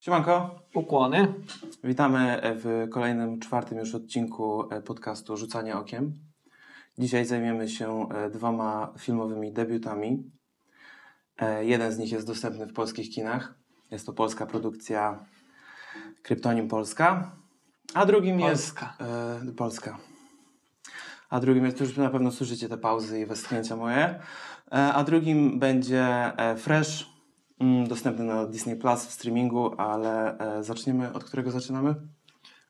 Siemanko, Ukłony. witamy w kolejnym, czwartym już odcinku e, podcastu Rzucanie Okiem. Dzisiaj zajmiemy się e, dwoma filmowymi debiutami. E, Jeden z nich jest dostępny w polskich kinach. Jest to polska produkcja Kryptonim Polska, a drugim Polska. jest... E, Polska. A drugim jest, już na pewno słyszycie te pauzy i westchnięcia moje. E, a drugim będzie Fresh, dostępny na Disney Plus w streamingu, ale e, zaczniemy, od którego zaczynamy?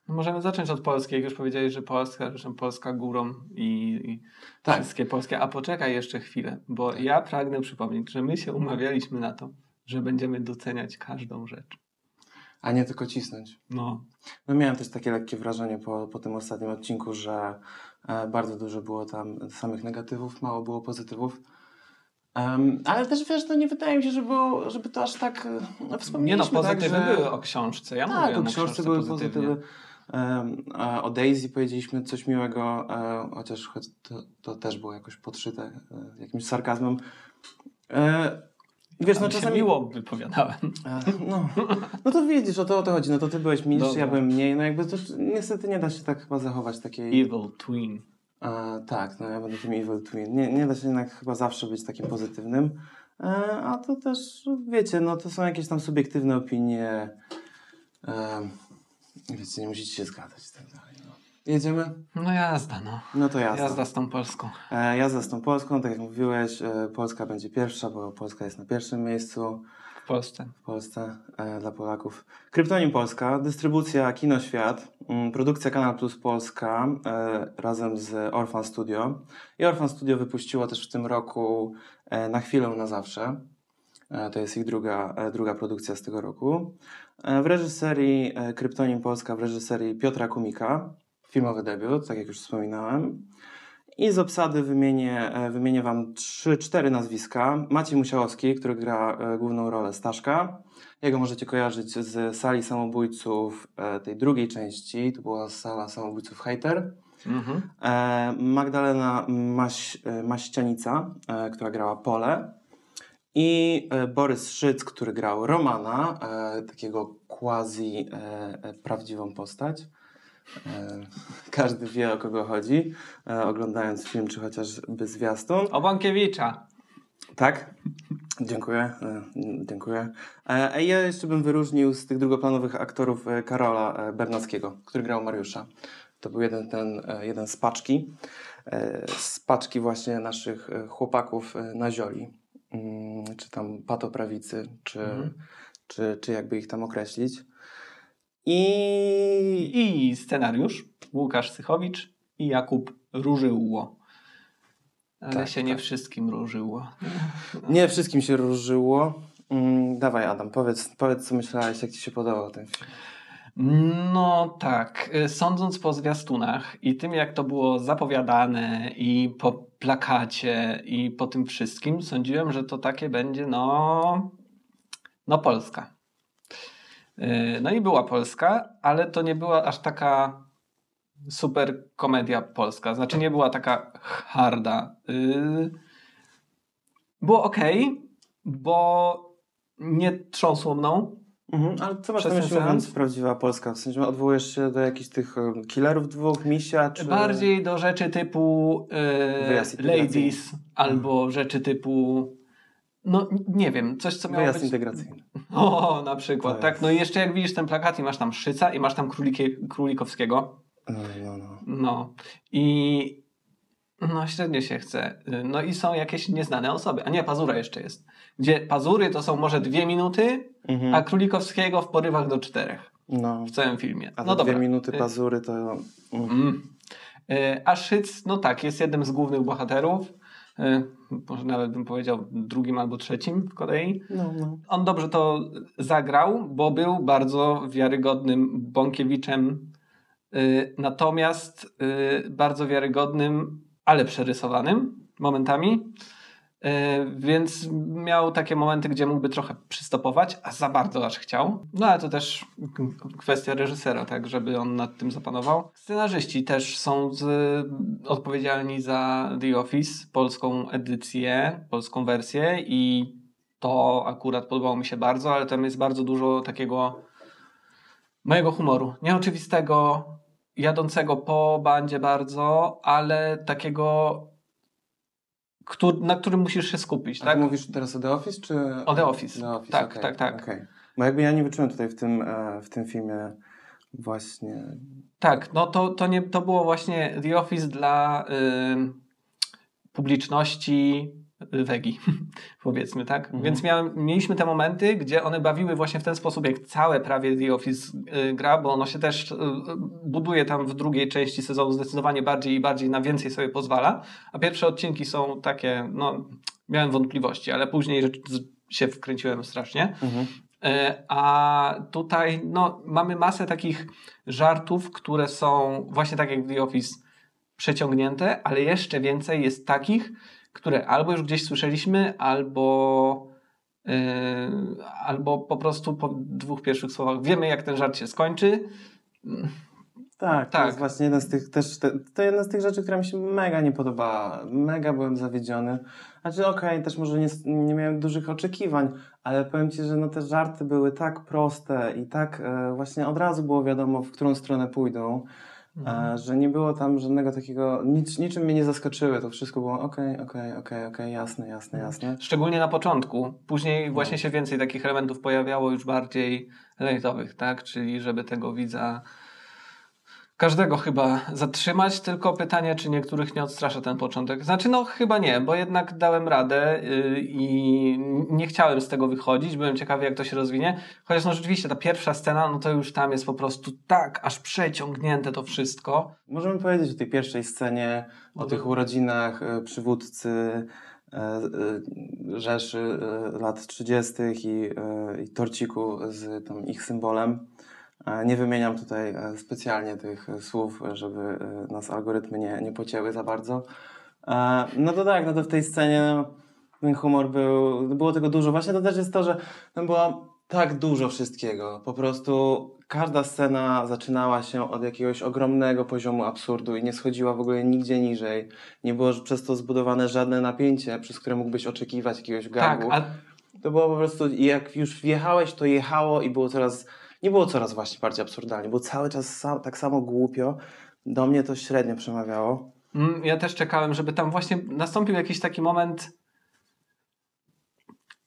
Możemy zacząć od Polski. Jak już powiedziałeś, że Polska, że Polska górą i, i Tak. wszystkie polskie. A poczekaj jeszcze chwilę, bo ja pragnę przypomnieć, że my się umawialiśmy na to, że będziemy doceniać każdą rzecz. A nie tylko cisnąć. No, No miałem też takie lekkie wrażenie po, po tym ostatnim odcinku, że e, bardzo dużo było tam samych negatywów, mało było pozytywów. Em, ale też wiesz, no nie wydaje mi się, żeby, było, żeby to aż tak e, no, nie no, wspomnieliśmy, pozytywy tak, że... były o książce. Ja tak, mówiłem o książce były pozytywy. A o Daisy powiedzieliśmy coś miłego, e, chociaż to, to też było jakoś podszyte e, jakimś sarkazmem. Wiesz, no czasami... miło wypowiadałem. No, no to widzisz, o to, o to chodzi. No to ty byłeś milszy, ja byłem mniej. No jakby to niestety nie da się tak chyba zachować takiej... Evil Twin. E, tak, no ja będę tym evil twin. Nie, nie da się jednak chyba zawsze być takim pozytywnym. E, a to też, wiecie, no to są jakieś tam subiektywne opinie. E, wiecie, nie musicie się zgadzać i tak dalej. No. Jedziemy? No jazda, no. No to jazda. Jazda z tą Polską. E, jazda z tą Polską, tak jak mówiłeś, e, Polska będzie pierwsza, bo Polska jest na pierwszym miejscu. Polsce. w Polsce e, dla Polaków. Kryptonim Polska, dystrybucja Kino Świat, mm, produkcja Kanal Plus Polska e, razem z Orphan Studio. I Orphan Studio wypuściło też w tym roku e, Na chwilę, na zawsze. E, to jest ich druga, e, druga produkcja z tego roku. E, w reżyserii Kryptonim Polska, w reżyserii Piotra Kumika. Filmowy debiut, tak jak już wspominałem. I z obsady wymienię, e, wymienię Wam trzy, cztery nazwiska. Maciej Musiałowski, który gra e, główną rolę Staszka. Jego możecie kojarzyć z sali samobójców e, tej drugiej części. To była sala samobójców Hater. Mhm. Magdalena Maś, Maścianica, która grała Pole. I Borys Szyc, który grał Romana, takiego quasi prawdziwą postać. E, każdy wie o kogo chodzi, e, oglądając film czy chociażby zwiastun. O Bąkiewicza. Tak? Dziękuję. e, Dziękuję. E, A ja jeszcze bym wyróżnił z tych drugoplanowych aktorów Karola Bernackiego, który grał Mariusza. To był jeden, ten, jeden z paczki. Z paczki właśnie naszych chłopaków na zioli. Mm, Czy tam patoprawicy, czy, Mhm. czy, czy jakby ich tam określić. I, I scenariusz Łukasz Sychowicz i Jakub Różyło. Ale Tak, się nie tak. wszystkim różyło. nie wszystkim się różyło. Mm, Dawaj Adam, powiedz, powiedz co myślałeś, jak ci się podobał ten film. No tak, y, sądząc po zwiastunach i tym jak to było zapowiadane i po plakacie i po tym wszystkim, sądziłem, że to takie będzie no, no Polska. Y, No i była Polska, ale to nie była aż taka super komedia polska. Znaczy nie była taka harda. Y, Było ok, bo nie trząsło mną. Mhm, ale co masz na myśli mówiąc prawdziwa Polska? W sensie odwołujesz się do jakichś tych e, killerów dwóch, misia, czy... Bardziej do rzeczy typu e, ladies albo rzeczy typu no nie wiem, coś co miało Wyjazd być... integracyjny. O, na przykład, To tak. jest- No i jeszcze jak widzisz ten plakat i masz tam Szyca i masz tam Królikie, Królikowskiego. No, no, no. No i no średnio się chce. No i są jakieś nieznane osoby. A nie, Pazura jeszcze jest. Gdzie Pazury to są może dwie minuty, Mhm. a Królikowskiego w porywach do czterech no. w całym filmie. A no dobra. dwie minuty Y, pazury to... Mm. Mm. Y, A Szyc, no tak, jest jednym z głównych bohaterów. Y, Może nawet bym powiedział drugim albo trzecim w kolei. No, no. On dobrze to zagrał, bo był bardzo wiarygodnym Bąkiewiczem. Y, Natomiast y, bardzo wiarygodnym, ale przerysowanym momentami. E, Więc miał takie momenty, gdzie mógłby trochę przystopować, a za bardzo aż chciał. No ale to też kwestia reżysera, tak, żeby on nad tym zapanował. Scenarzyści też są z, odpowiedzialni za The Office, polską edycję, polską wersję i to akurat podobało mi się bardzo, ale tam jest bardzo dużo takiego mojego humoru. Nieoczywistego, jadącego po bandzie bardzo, ale takiego, któ- na którym musisz się skupić. A Tak? mówisz teraz o The Office, czy... O The Office. The Office, Tak, okej, tak, tak. okej. Bo jakby ja nie wyczułem tutaj w tym, e, w tym filmie właśnie... Tak, no to, to, nie, to było właśnie The Office dla y, publiczności wegi, powiedzmy, tak? Mhm. Więc miałem, mieliśmy te momenty, gdzie one bawiły właśnie w ten sposób, jak całe prawie The Office y, gra, bo ono się też y, y, buduje tam w drugiej części sezonu zdecydowanie bardziej i bardziej na więcej sobie pozwala, a pierwsze odcinki są takie, no, miałem wątpliwości, ale później się wkręciłem strasznie. Mhm. A tutaj no, mamy masę takich żartów, które są właśnie tak jak w The Office przeciągnięte, ale jeszcze więcej jest takich, które albo już gdzieś słyszeliśmy, albo, yy, albo po prostu po dwóch pierwszych słowach wiemy, jak ten żart się skończy. Tak, to Tak. jest właśnie jeden z tych też, te, to jedna z tych rzeczy, która mi się mega nie podobała. Mega byłem zawiedziony. Znaczy okej, też może nie, nie miałem dużych oczekiwań, ale powiem Ci, że no te żarty były tak proste i tak e, właśnie od razu było wiadomo, w którą stronę pójdą, e, że nie było tam żadnego takiego, nic, niczym mnie nie zaskoczyły. To wszystko było okej, okej, okej, okej, jasne, jasne, jasne. Szczególnie na początku. Później No. właśnie się więcej takich elementów pojawiało, już bardziej lejtowych, tak? Czyli żeby tego widza każdego chyba zatrzymać, tylko pytanie, czy niektórych nie odstrasza ten początek. Znaczy, no chyba nie, bo jednak dałem radę yy, i nie chciałem z tego wychodzić, byłem ciekawy, jak to się rozwinie. Chociaż no rzeczywiście ta pierwsza scena, no to już tam jest po prostu tak, aż przeciągnięte to wszystko. Możemy powiedzieć o tej pierwszej scenie, o tych urodzinach e, przywódcy e, Rzeszy lat 30. I, e, i torciku z tam ich symbolem. Nie wymieniam tutaj e, specjalnie tych e, słów, żeby e, nas algorytmy nie, nie pocięły za bardzo. No to tak, no to w tej scenie no, ten humor był, było tego dużo. Właśnie to też jest to, że tam było tak dużo wszystkiego. Po prostu każda scena zaczynała się od jakiegoś ogromnego poziomu absurdu i nie schodziła w ogóle nigdzie niżej. Nie było przez to zbudowane żadne napięcie, przez które mógłbyś oczekiwać jakiegoś gagu. Tak, a To było po prostu, jak już wjechałeś, to jechało i było coraz, nie było coraz właśnie bardziej absurdalnie, było cały czas sam, tak samo głupio. Do mnie to średnio przemawiało. Mm, Ja też czekałem, żeby tam właśnie nastąpił jakiś taki moment.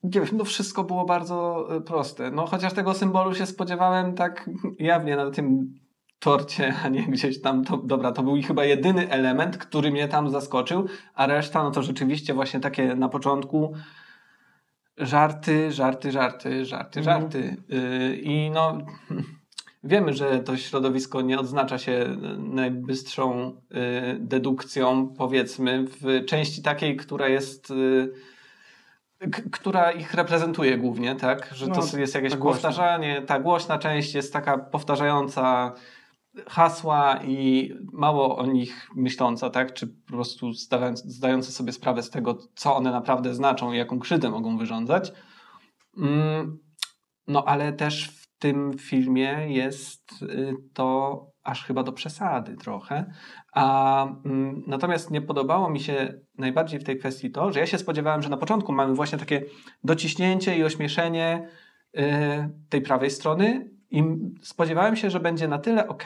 Nie wiem, no wszystko było bardzo e, proste. No chociaż tego symbolu się spodziewałem tak jawnie na tym torcie, a nie gdzieś tam. To, dobra, to był chyba jedyny element, który mnie tam zaskoczył, a reszta no to rzeczywiście właśnie takie na początku żarty, żarty, żarty, żarty, Mhm. żarty. Yy, I no wiemy, że to środowisko nie odznacza się najbystrzą y, dedukcją, powiedzmy, w części takiej, która jest. y, która ich reprezentuje głównie, tak? Że No, to jest jakieś ta powtarzanie. Ta głośna część jest taka powtarzająca hasła i mało o nich myśląca, tak? Czy po prostu zdając, zdająca sobie sprawę z tego, co one naprawdę znaczą i jaką krzywdę mogą wyrządzać. Mm, no ale też w tym filmie jest y, to aż chyba do przesady trochę. A mm, natomiast nie podobało mi się najbardziej w tej kwestii to, że ja się spodziewałem, że na początku mamy właśnie takie dociśnięcie i ośmieszenie y, tej prawej strony i spodziewałem się, że będzie na tyle ok,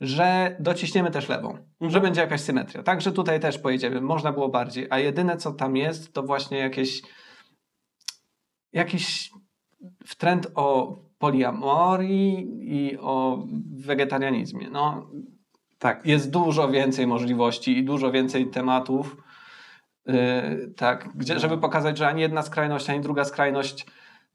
że dociśniemy też lewą, Mhm. że będzie jakaś symetria. Także tutaj też pojedziemy. Można było bardziej, a jedyne co tam jest, to właśnie jakieś jakiś wtręt o poliamorii i o wegetarianizmie. No, Tak. jest dużo więcej możliwości i dużo więcej tematów, yy, tak, gdzie, żeby pokazać, że ani jedna skrajność, ani druga skrajność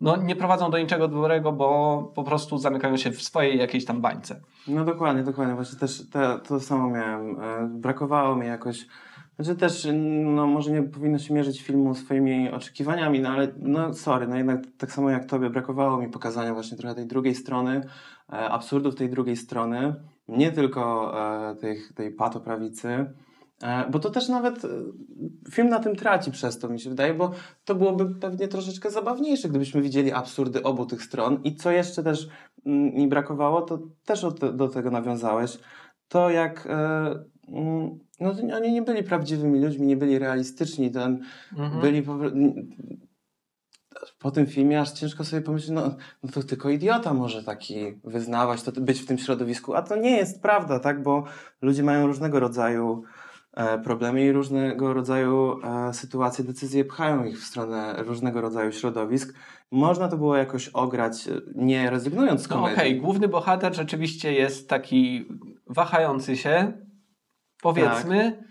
no, nie prowadzą do niczego dobrego, bo po prostu zamykają się w swojej jakiejś tam bańce. No dokładnie, dokładnie. Właśnie też te, to samo miałem. E, Brakowało mi jakoś. Znaczy też, no może nie powinno się mierzyć filmu swoimi oczekiwaniami, no ale no sorry, no jednak tak samo jak tobie, brakowało mi pokazania właśnie trochę tej drugiej strony, e, absurdów tej drugiej strony, nie tylko e, tej, tej patoprawicy, bo to też nawet e, film na tym traci przez to, mi się wydaje, bo to byłoby pewnie troszeczkę zabawniejsze, gdybyśmy widzieli absurdy obu tych stron. I co jeszcze też mm, mi brakowało, to też do tego nawiązałeś, to jak e, mm, no, oni nie byli prawdziwymi ludźmi, nie byli realistyczni, ten, Mhm. byli po, po tym filmie aż ciężko sobie pomyśleć, no, no to tylko idiota może taki wyznawać, to być w tym środowisku, a to nie jest prawda, tak, bo ludzie mają różnego rodzaju e, problemy i różnego rodzaju e, sytuacje, decyzje pchają ich w stronę różnego rodzaju środowisk. Można to było jakoś ograć, e, nie rezygnując z No komedii. okej, główny bohater rzeczywiście jest taki wahający się, powiedzmy.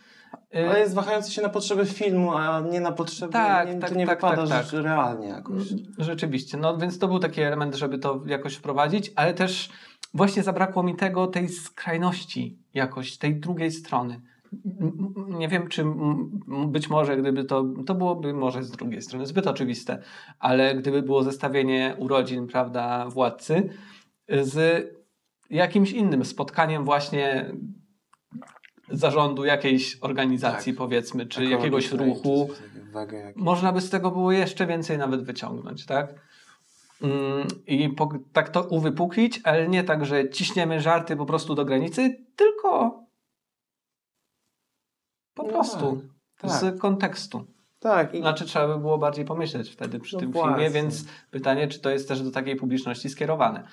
Y, Ale jest wahający się na potrzeby filmu, a nie na potrzeby. Tak, nie, tak, to nie tak, wypada tak, że realnie jakoś. Rzeczywiście, no więc to był taki element, żeby to jakoś wprowadzić, ale też właśnie zabrakło mi tego, tej skrajności jakoś, tej drugiej strony. Nie wiem, czy być może gdyby to, to byłoby może z drugiej strony zbyt oczywiste, ale gdyby było zestawienie urodzin, prawda, władcy z jakimś innym spotkaniem właśnie zarządu jakiejś organizacji, Tak. powiedzmy, czy jakiegoś ruchu, jak- można by z tego było jeszcze więcej nawet wyciągnąć, tak? Mm, I po, tak to uwypuklić, ale nie tak, że ciśniemy żarty po prostu do granicy, tylko po No prostu tak, z kontekstu. Tak, i Znaczy trzeba by było bardziej pomyśleć wtedy przy No tym właśnie. filmie, więc pytanie, czy to jest też do takiej publiczności skierowane.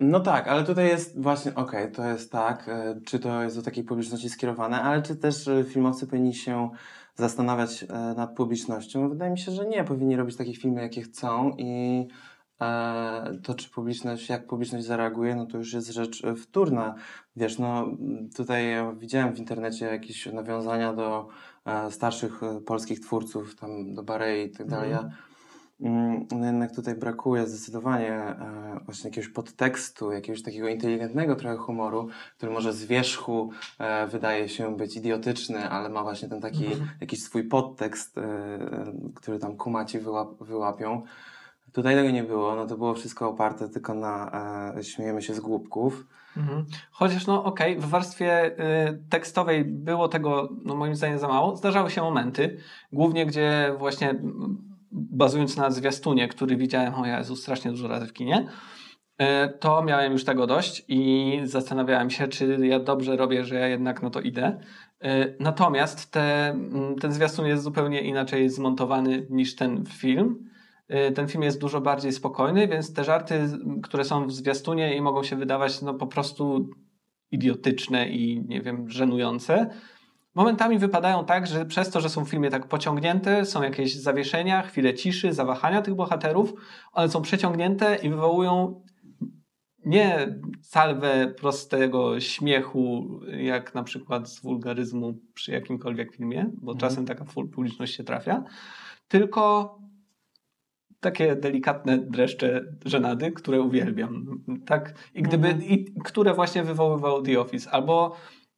No tak, ale tutaj jest właśnie, okej, to jest tak, e, czy to jest do takiej publiczności skierowane, ale czy też e, filmowcy powinni się zastanawiać e, nad publicznością? Wydaje mi się, że nie. Powinni robić takie filmy, jakie chcą i to, czy publiczność, jak publiczność zareaguje, no to już jest rzecz e, wtórna. Wiesz, no tutaj widziałem w internecie jakieś nawiązania do e, starszych e, polskich twórców, tam do Barei i tak dalej. Mhm. Mm, No jednak tutaj brakuje zdecydowanie e, właśnie jakiegoś podtekstu, jakiegoś takiego inteligentnego trochę humoru, który może z wierzchu e, wydaje się być idiotyczny, ale ma właśnie ten taki Mhm. jakiś swój podtekst, e, e, który tam kumaci wyłap, wyłapią. Tutaj tego nie było, no to było wszystko oparte tylko na e, śmiejemy się z głupków. Mhm. Chociaż no okej, w warstwie y, tekstowej było tego no, moim zdaniem za mało. Zdarzały się momenty, głównie gdzie właśnie bazując na zwiastunie, który widziałem, o Jezu, strasznie dużo razy w kinie, y, to miałem już tego dość i zastanawiałem się, czy ja dobrze robię, że ja jednak no to idę. Y, Natomiast te, ten zwiastun jest zupełnie inaczej zmontowany niż ten film. Y, Ten film jest dużo bardziej spokojny, więc te żarty, które są w zwiastunie i mogą się wydawać no po prostu idiotyczne i nie wiem, żenujące, momentami wypadają tak, że przez to, że są w filmie tak pociągnięte, są jakieś zawieszenia, chwile ciszy, zawahania tych bohaterów, one są przeciągnięte i wywołują nie salwę prostego śmiechu, jak na przykład z wulgaryzmu przy jakimkolwiek filmie, bo Mhm. czasem taka publiczność się trafia, tylko takie delikatne dreszcze żenady, które uwielbiam. Tak? I gdyby, Mhm. i, które właśnie wywoływał The Office. Albo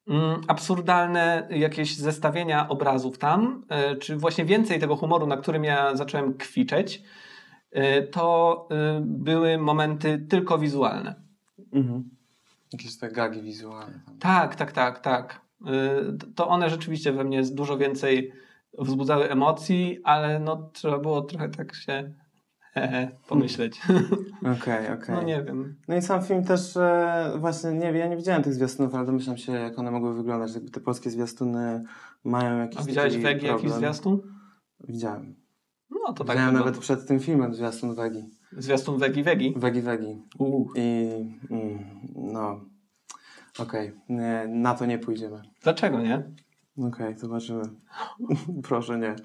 mm, absurdalne jakieś zestawienia obrazów tam, y, czy właśnie więcej tego humoru, na którym ja zacząłem kwiczeć, y, to y, były momenty tylko wizualne. Mhm. Jakieś te gagi wizualne. Tak, tak, tak, tak. To one rzeczywiście we mnie dużo więcej wzbudzały emocji, ale no trzeba było trochę tak się pomyśleć. Okej, okej. No nie wiem. No i sam film też e, właśnie, nie wiem, ja nie widziałem tych zwiastunów, ale domyślam się, jak one mogły wyglądać. Jakby te polskie zwiastuny mają jakiś A widziałeś Wegi jakiś zwiastun? Widziałem. No to tak Widziałem nawet przed tym filmem zwiastun Wegi. Zwiastun Wegi Wegi? Wegi Wegi. Uuu. I mm, no, okej, Nie, na to nie pójdziemy. Dlaczego nie? Okej, zobaczymy. Proszę nie.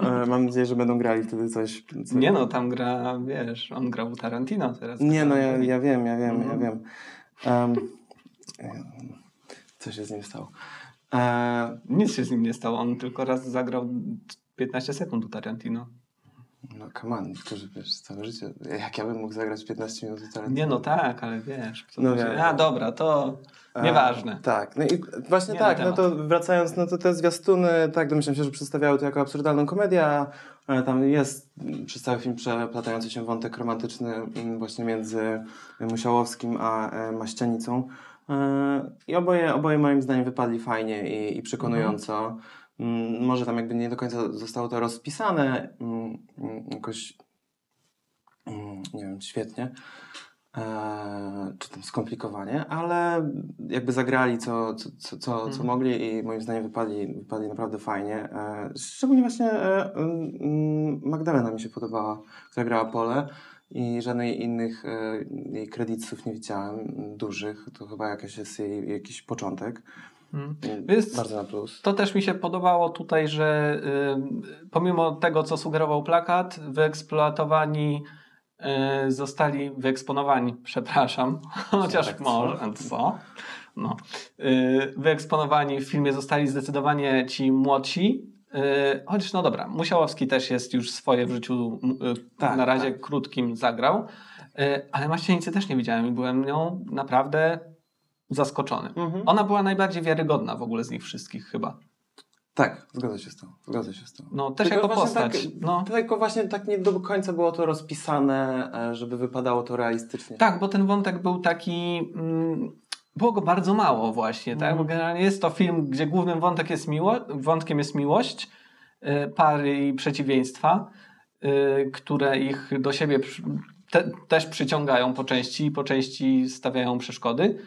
E, mam nadzieję, że będą grali wtedy coś. co... Nie no, tam gra, wiesz, on grał u Tarantino teraz. Nie, no ja, ja wiem, ja wiem, ja Mhm. wiem. Um, co się z nim stało? E, Nic się z nim nie stało, on tylko raz zagrał 15 sekund u Tarantino. No come on, którzy wiesz, całe życie. Jak ja bym mógł zagrać 15 minut talentu? Nie no tak, ale wiesz. No wiem. A dobra, to nieważne. tak, no i właśnie Nie tak, no to wracając, no to te zwiastuny, tak, domyślam się, że przedstawiały to jako absurdalną komedię, a e, tam jest przez cały film przeplatający się wątek romantyczny mm, właśnie między Musiałowskim a e, Maścianicą. E, I oboje, oboje moim zdaniem wypadli fajnie i, i przekonująco. Mm, Może tam jakby nie do końca zostało to rozpisane mm, mm, jakoś mm, nie wiem, świetnie. e, czy tam skomplikowanie, ale jakby zagrali co, co, co, co, Mhm. mogli i moim zdaniem wypadli, wypadli naprawdę fajnie. E, szczególnie właśnie e, mm, Magdalena mi się podobała, która grała Pole i żadnych innych jej kredytów nie widziałem dużych. To chyba jakaś jest jej jakiś początek. Mm. Mm, Jest- Bardzo na plus. To też mi się podobało tutaj, że y, pomimo tego, co sugerował plakat, wyeksploatowani y, zostali wyeksponowani, przepraszam, chociaż tak, może, co? No. Y, wyeksponowani w filmie zostali zdecydowanie ci młodsi. Y, chociaż no dobra, Musiałowski też jest już swoje w życiu y, Tak, na razie tak. krótkim zagrał, y, ale Maścienicy też nie widziałem i byłem nią naprawdę zaskoczony. Mhm. Ona była najbardziej wiarygodna w ogóle z nich wszystkich chyba. Tak, zgodzę się z tą. Zgodzę się z tą. No, też Tylko jako postać. Tak, no. Tylko właśnie tak nie do końca było to rozpisane, e, żeby wypadało to realistycznie. Tak, bo ten wątek był taki. Mm, było go bardzo mało właśnie, tak? Mhm. Bo generalnie jest to film, gdzie głównym wątek jest miło, wątkiem jest miłość y, pary i przeciwieństwa, y, które ich do siebie te, też przyciągają po części i po części stawiają przeszkody.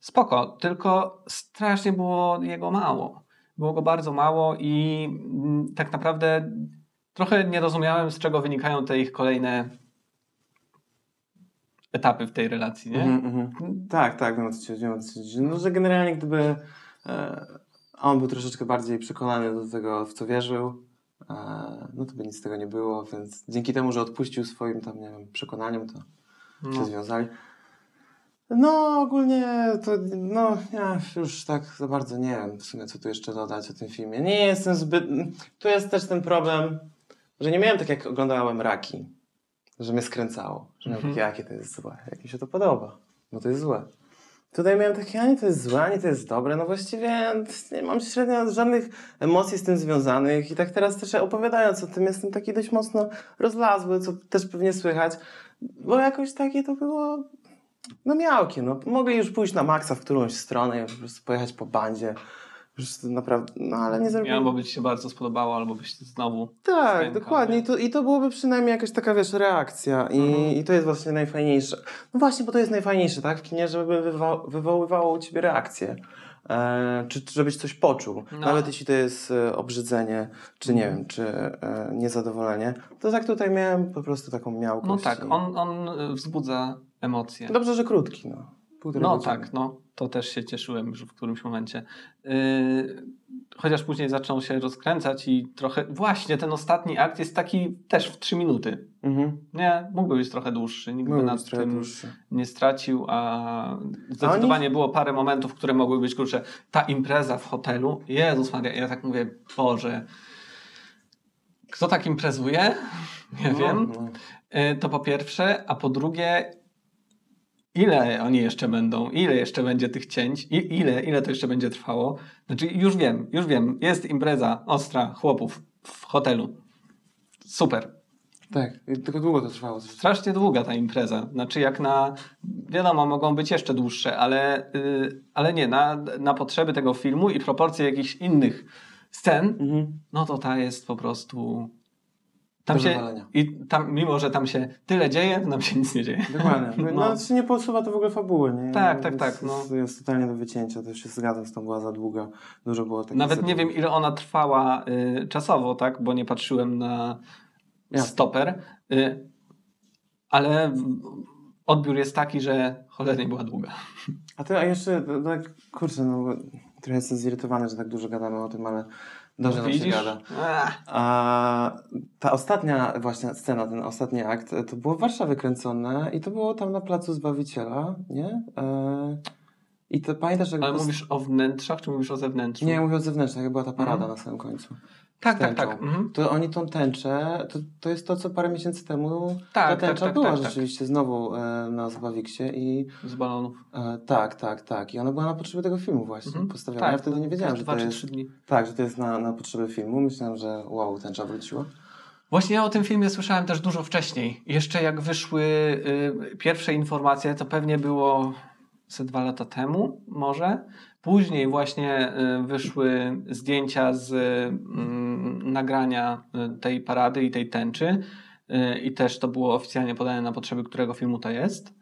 Spoko, tylko strasznie było jego mało. Było go bardzo mało i mm, tak naprawdę trochę nie rozumiałem, z czego wynikają te ich kolejne etapy w tej relacji, nie? Mhm, mhm. Tak, tak, wiem, o co ci chodzi. No, że generalnie gdyby e, on był troszeczkę bardziej przekonany do tego, w co wierzył, e, no to by nic z tego nie było, więc dzięki temu, że odpuścił swoim tam, nie wiem, przekonaniom, to się No. związali. No, ogólnie to, no, ja już tak za bardzo nie wiem w sumie, co tu jeszcze dodać o tym filmie. Nie jestem zbyt... Tu jest też ten problem, że nie miałem tak, jak oglądałem Raki, że mnie skręcało, że miałem Mhm. takie, jakie to jest złe, jak mi się to podoba, bo to jest złe. Tutaj miałem takie, ani to jest złe, ani to jest dobre, no właściwie nie mam średnio żadnych emocji z tym związanych i tak teraz też opowiadając o tym jestem taki dość mocno rozlazły, co też pewnie słychać, bo jakoś takie to było no miałkie, no. Mogli już pójść na maksa w którąś stronę i po prostu pojechać po bandzie. Naprawdę, no ale nie zrobili. Albo by ci się bardzo spodobało, albo byś znowu. Tak, dokładnie. nie? I to, I to byłoby przynajmniej jakaś taka, wiesz, reakcja. I, Mhm. I to jest właśnie najfajniejsze. No właśnie, bo to jest najfajniejsze, tak? W kinie, żeby wywo- wywoływało u ciebie reakcję. E, czy, żebyś coś poczuł. No. Nawet jeśli to jest e, obrzydzenie, czy nie wiem, czy e, niezadowolenie. To tak tutaj miałem po prostu taką miałkość. No tak, on, on wzbudza emocje. Dobrze, że krótki, no. Półtorej No godziny. tak, no. To też się cieszyłem już w którymś momencie. Yy, chociaż później zaczął się rozkręcać i trochę... Właśnie, ten ostatni akt jest taki też w trzy minuty. Mhm. Nie, mógłby być trochę dłuższy. Nikt by nad tym dłuższy. nie stracił, a zdecydowanie było parę momentów, które mogły być krótsze. Ta impreza w hotelu, Jezus Maria, ja tak mówię, Boże, kto tak imprezuje? Nie No, wiem. no. Y, To po pierwsze, a po drugie, ile oni jeszcze będą, ile jeszcze będzie tych cięć, i ile, ile to jeszcze będzie trwało. Znaczy, już wiem, już wiem, jest impreza ostra chłopów w hotelu. Super. Tak, tylko długo to trwało. Strasznie długa ta impreza. Znaczy, jak na. Wiadomo, mogą być jeszcze dłuższe, ale, y, ale nie, na, na potrzeby tego filmu i proporcje jakichś innych scen, Mhm. no to ta jest po prostu. Tam się. I tam, mimo że tam się tyle dzieje, to nam się nic nie dzieje. Dokładnie. No, No. to się nie posuwa to w ogóle fabuły, nie? Tak, tak, jest, tak, no. Jest, jest totalnie do wycięcia, to się zgadzam, z tą była za długa. Dużo było takich Nawet nie wiem, ile ona trwała y, czasowo, tak? Bo nie patrzyłem na Jasne. stoper. Y, ale odbiór jest taki, że cholernie była długa. A ty, a jeszcze, tak, kurczę, no, trochę jestem zirytowany, że tak dużo gadamy o tym, ale dobrze nam się gada. Ach, A ta ostatnia właśnie scena, ten ostatni akt, to było w Warszawie kręcone i to było tam na Placu Zbawiciela, nie? E, I to pamiętasz, jak... ale mówisz o wnętrzach, czy mówisz o zewnętrzu? Nie, mówię o zewnętrznych, jak była ta parada Mhm. na samym końcu. Tak, tak, tęczą. tak. Mhm. To oni tą tęczę, to, to jest to, co parę miesięcy temu Tak, ta tak, tęcza tak, była tak, tak. rzeczywiście znowu e, na Zabawiksie i Z balonów. e, tak, tak, tak. I ona była na potrzeby tego filmu właśnie Mhm. postawiona. Tak, ja wtedy nie wiedziałem, tak, że dwa to jest, trzy dni. tak, że to jest na, na potrzeby filmu. Myślałem, że wow, tęcza wróciła. Właśnie ja o tym filmie słyszałem też dużo wcześniej. Jeszcze jak wyszły y, pierwsze informacje, to pewnie było ze dwa lata temu, może. Później właśnie y, wyszły zdjęcia z y, nagrania y, tej parady i tej tęczy. Y, I też to było oficjalnie podane na potrzeby którego filmu to jest.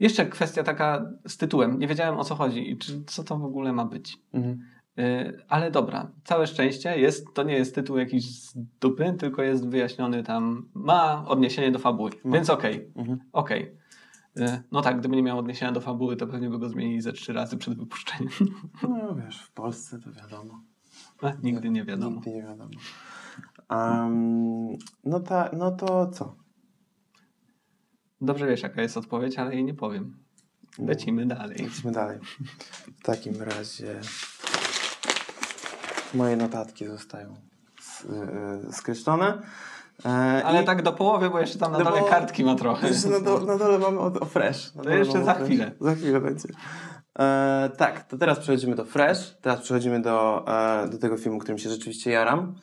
Jeszcze kwestia taka z tytułem. Nie wiedziałem o co chodzi i czy, co to w ogóle ma być. Mhm. Ale dobra, całe szczęście jest, to nie jest tytuł jakiś z dupy, tylko jest wyjaśniony tam, ma odniesienie do fabuły, Ma. więc okej, Mhm. okej. Y, No tak, gdyby nie miał odniesienia do fabuły, to pewnie by go zmienili ze trzy razy przed wypuszczeniem. No wiesz, w Polsce to wiadomo. A, Nigdy nie wiadomo. Nigdy nie wiadomo. Um, no, ta, no to co? Dobrze wiesz, jaka jest odpowiedź, ale jej nie powiem. Lecimy dalej. Lecimy dalej. W takim razie moje notatki zostają y, skreślone. E, Ale i- tak do połowy, bo jeszcze tam na No dole bo- kartki ma trochę. Na, do, na dole mamy o, o Fresh. Na To jeszcze za chwilę. Za chwilę będzie. E, tak, to teraz przechodzimy do Fresh. Teraz przechodzimy do, e, do tego filmu, którym się rzeczywiście jaram.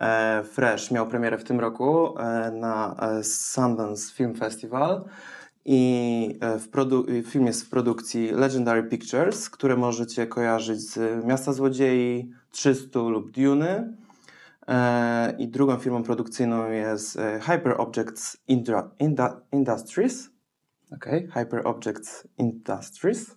E, Fresh miał premierę w tym roku e, na e, Sundance Film Festival. I w produ- film jest w produkcji Legendary Pictures, które możecie kojarzyć z Miasta Złodziei, 300 lub Duny. E, I drugą firmą produkcyjną jest e, Hyper Objects Indra- Inda- Industries. Okej, Hyper Objects Industries.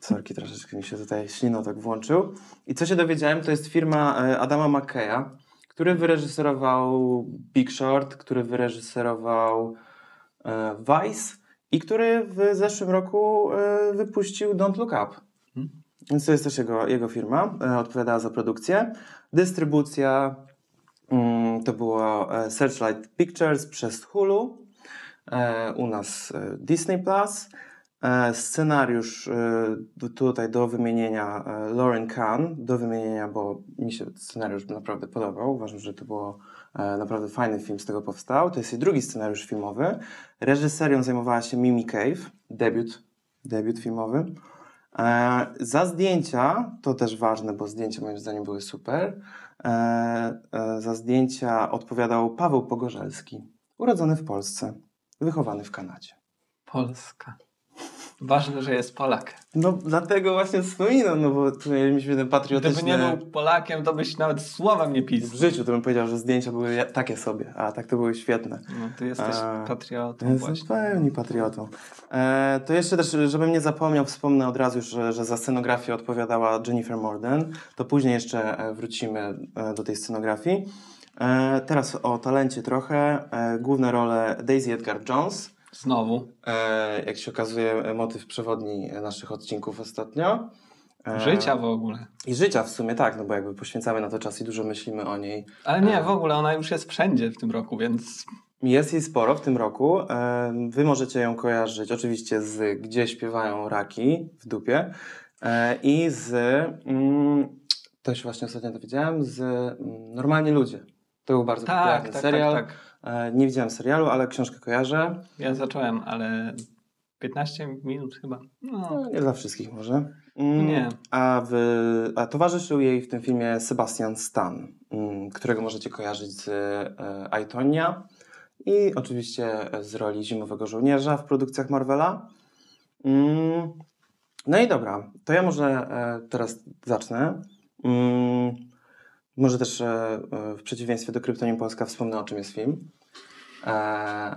Sorki, troszeczkę mi się tutaj ślinotok włączył. I co się dowiedziałem, to jest firma e, Adama McKeya, który wyreżyserował Big Short, który wyreżyserował Vice i który w zeszłym roku wypuścił Don't Look Up. Hmm. Więc to jest też jego, jego firma, e, odpowiadała za produkcję. Dystrybucja mm, to było e, Searchlight Pictures przez Hulu, e, u nas Disney Plus. Scenariusz tutaj do wymienienia Lauren Kahn, do wymienienia, bo mi się scenariusz naprawdę podobał. Uważam, że to było naprawdę fajny film z tego powstał. To jest jej drugi scenariusz filmowy. Reżyserią zajmowała się Mimi Cave, debiut, debiut filmowy. E, za zdjęcia, to też ważne, bo zdjęcia moim zdaniem były super. E, e, za zdjęcia odpowiadał Paweł Pogorzelski, urodzony w Polsce, wychowany w Kanadzie. Polska. Ważne, że jest Polak. No dlatego właśnie wspominam, no bo tu mieliśmy ten patriotyczny... Gdyby nie był Polakiem, to byś nawet słowem nie W pisał. życiu to bym powiedział, że zdjęcia były takie sobie, a tak to były świetne. No, ty jesteś patriotą Jestem właśnie. pełni patriotą. E, to jeszcze też, żebym nie zapomniał, wspomnę od razu, że, że za scenografię odpowiadała Jennifer Morden. To później jeszcze e, wrócimy e, do tej scenografii. E, teraz o talencie trochę. E, główne role Daisy Edgar Jones. Znowu. E, jak się okazuje, e, motyw przewodni naszych odcinków ostatnio. E, Życia w ogóle. I życia w sumie, tak, no bo jakby poświęcamy na to czas i dużo myślimy o niej. Ale nie, w ogóle ona już jest wszędzie w tym roku, więc Jest jej sporo w tym roku. E, Wy możecie ją kojarzyć oczywiście z Gdzie śpiewają raki w dupie e, i z, mm, to się właśnie ostatnio dowiedziałem, z mm, Normalni Ludzie. To był bardzo tak, popularny tak, serial. tak, tak. E, Nie widziałem serialu, ale książkę kojarzę. Ja zacząłem, ale 15 minut chyba. No, No, nie dla wszystkich może. Mm, Nie. A, w, a towarzyszył jej w tym filmie Sebastian Stan, mm, którego możecie kojarzyć z e, Aitonia i oczywiście z roli zimowego żołnierza w produkcjach Marvela. Mm, no i dobra, to ja może e, teraz zacznę. Mm, może też e, e, w przeciwieństwie do Kryptonim Polska wspomnę o czym jest film. E,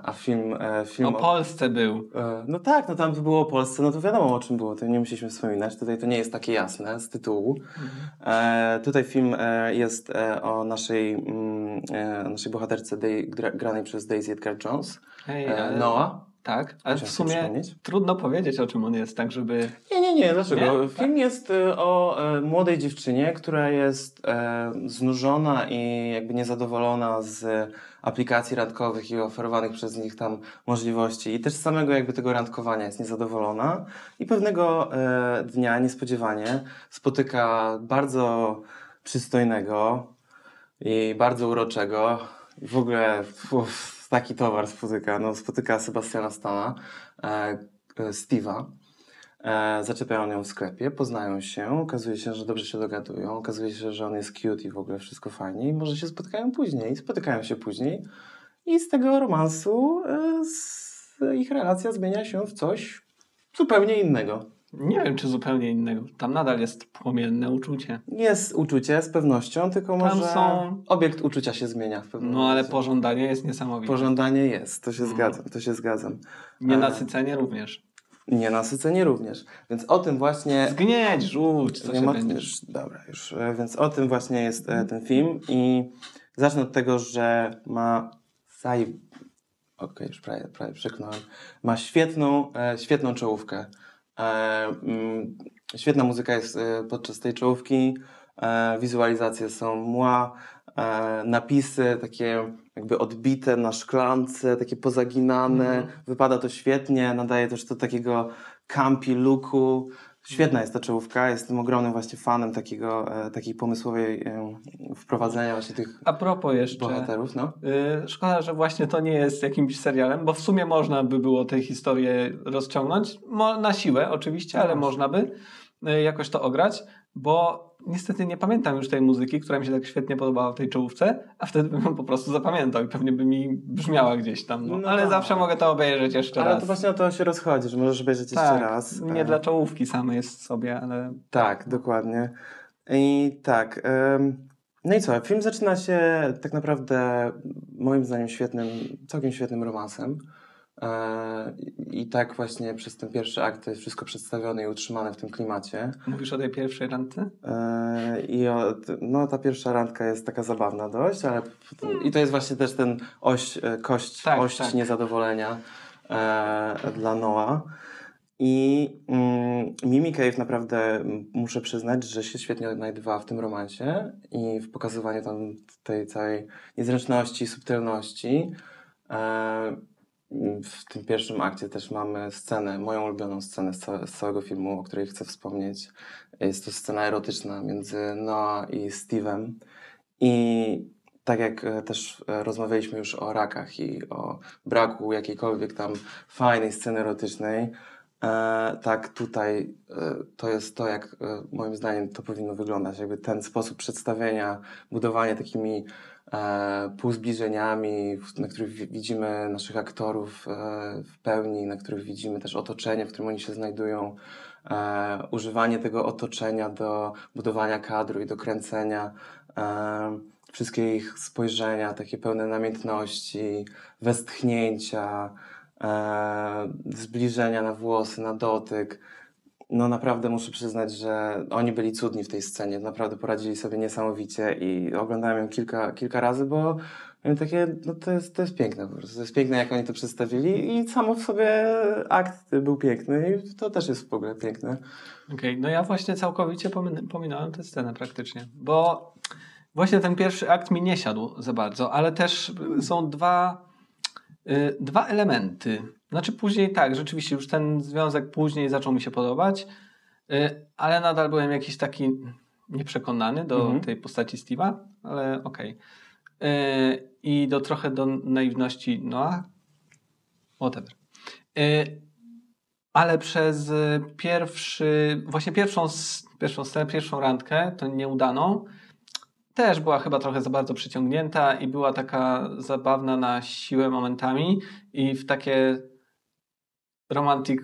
a film, film o Polsce był. No tak, no tam było o Polsce, no to wiadomo o czym było, to nie musieliśmy wspominać. Tutaj to nie jest takie jasne z tytułu. E, tutaj film jest o naszej, mm, naszej bohaterce granej przez Daisy Edgar Jones, Ej, ale, Noah. Tak, ale w sumie trudno powiedzieć o czym on jest, tak żeby... Nie, nie, nie, dlaczego? Nie? Film jest e, o e, młodej dziewczynie, która jest e, znużona i jakby niezadowolona z aplikacji randkowych i oferowanych przez nich tam możliwości i też z samego jakby tego randkowania jest niezadowolona i pewnego e, dnia niespodziewanie spotyka bardzo przystojnego i bardzo uroczego i w ogóle uf, taki towar spotyka, no spotyka Sebastiana Stana, e, e, Steve'a. E, zaczepiają ją w sklepie, poznają się, okazuje się, że dobrze się dogadują, okazuje się, że on jest cute i w ogóle wszystko fajnie i może się spotkają później. Spotykają się później i z tego romansu e, z, ich relacja zmienia się w coś zupełnie innego. Nie wiem, czy zupełnie innego. Tam nadal jest płomienne uczucie. Jest uczucie z pewnością, tylko Tam może są- obiekt uczucia się zmienia w pewnym No ale momencie. pożądanie jest niesamowite. Pożądanie jest, to się No. zgadzam, to się zgadzam. Nienasycenie również. Nienasycenie również. Więc o tym właśnie Zgnieć, rzuć, co Nie się ma, dobra, już. e, Więc o tym właśnie jest e, ten film i zacznę od tego, że ma zaj... Okej, już prawie, prawie przeknąłem. Ma świetną, e, świetną czołówkę. E, mm, świetna muzyka jest e, podczas tej czołówki. E, wizualizacje są mła. Napisy takie jakby odbite na szklance, takie pozaginane. Mhm. Wypada to świetnie, nadaje też to takiego campi looku. Świetna jest ta czołówka, jestem ogromnym właśnie fanem takiego, e, takiej pomysłowej e, wprowadzenia właśnie tych A propos jeszcze, bohaterów, no. y, szkoda, że właśnie to nie jest jakimś serialem, bo w sumie można by było tę historię rozciągnąć. Mo, na siłę oczywiście, ale Właśnie. można by y, jakoś to ograć, bo niestety nie pamiętam już tej muzyki, która mi się tak świetnie podobała w tej czołówce, a wtedy bym ją po prostu zapamiętał i pewnie by mi brzmiała gdzieś tam. No. No ale tak. zawsze mogę to obejrzeć jeszcze Ale raz. to właśnie o to się rozchodzi, że możesz obejrzeć jeszcze tak, raz. nie E, dla czołówki samej jest sobie, ale Tak, dokładnie. I tak. em, no i co? Film zaczyna się tak naprawdę moim zdaniem świetnym, całkiem świetnym romansem. E, I tak właśnie przez ten pierwszy akt jest wszystko przedstawione i utrzymane w tym klimacie. mówisz o tej pierwszej randce? E, I o, no, ta pierwsza randka jest taka zabawna dość, ale i to jest właśnie też ten oś, e, kość, Tak, tak. niezadowolenia dla Noah. I mm, Mimi Cave naprawdę muszę przyznać, że się świetnie odnajdywała w tym romansie i w pokazywaniu tam tej całej niezręczności, subtelności. E, w tym pierwszym akcie też mamy scenę, moją ulubioną scenę z, całe, z całego filmu, o której chcę wspomnieć. Jest to scena erotyczna między Noah i Steve'em. I tak jak e, też e, rozmawialiśmy już o rakach i o braku jakiejkolwiek tam fajnej sceny erotycznej, e, tak tutaj to jest to, jak moim zdaniem to powinno wyglądać. Jakby ten sposób przedstawienia, budowanie takimi półzbliżeniami, w- na których wi- widzimy naszych aktorów e, w pełni, na których widzimy też otoczenie, w którym oni się znajdują. E, używanie tego otoczenia do budowania kadru i do kręcenia. E, wszystkie ich spojrzenia, takie pełne namiętności, westchnięcia, e, zbliżenia na włosy, na dotyk. No naprawdę muszę przyznać, że oni byli cudni w tej scenie. Naprawdę poradzili sobie niesamowicie i oglądałem ją kilka, kilka razy, bo miałem takie, no to jest, to jest piękne po prostu. To jest piękne, jak oni to przedstawili i samo w sobie akt był piękny i to też jest w ogóle piękne. Okej, no ja właśnie całkowicie pomin- pominąłem tę scenę praktycznie, bo właśnie ten pierwszy akt mi nie siadł za bardzo, ale też są dwa, dwa elementy. Znaczy później tak, rzeczywiście już ten związek później zaczął mi się podobać, y, ale nadal byłem jakiś taki nieprzekonany do Mhm. tej postaci Steve'a, ale okej. Y, I do trochę do naiwności Noah. Whatever. Y, ale przez y, pierwszy, właśnie pierwszą, pierwszą scenę, pierwszą randkę, tą nieudaną, też była chyba trochę za bardzo przyciągnięta i była taka zabawna na siłę momentami i w takie romantic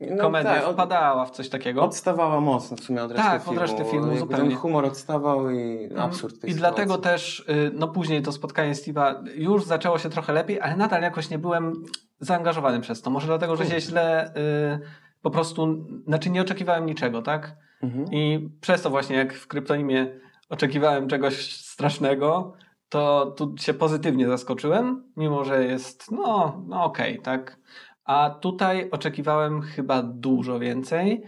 No, komedia tak, od- wpadała w coś takiego. Odstawała mocno w sumie od reszty Tak, od filmu. reszty filmu zupełnie. Ten humor odstawał i absurd tej I sytuacji. dlatego też, y, no później to spotkanie Steve'a już zaczęło się trochę lepiej, ale nadal jakoś nie byłem zaangażowany przez to. Może dlatego, że się źle y, po prostu, znaczy nie oczekiwałem niczego, tak? Mhm. I przez to właśnie, jak w kryptonimie oczekiwałem czegoś strasznego, to tu się pozytywnie zaskoczyłem, mimo że jest, no, no okej, tak. A tutaj oczekiwałem chyba dużo więcej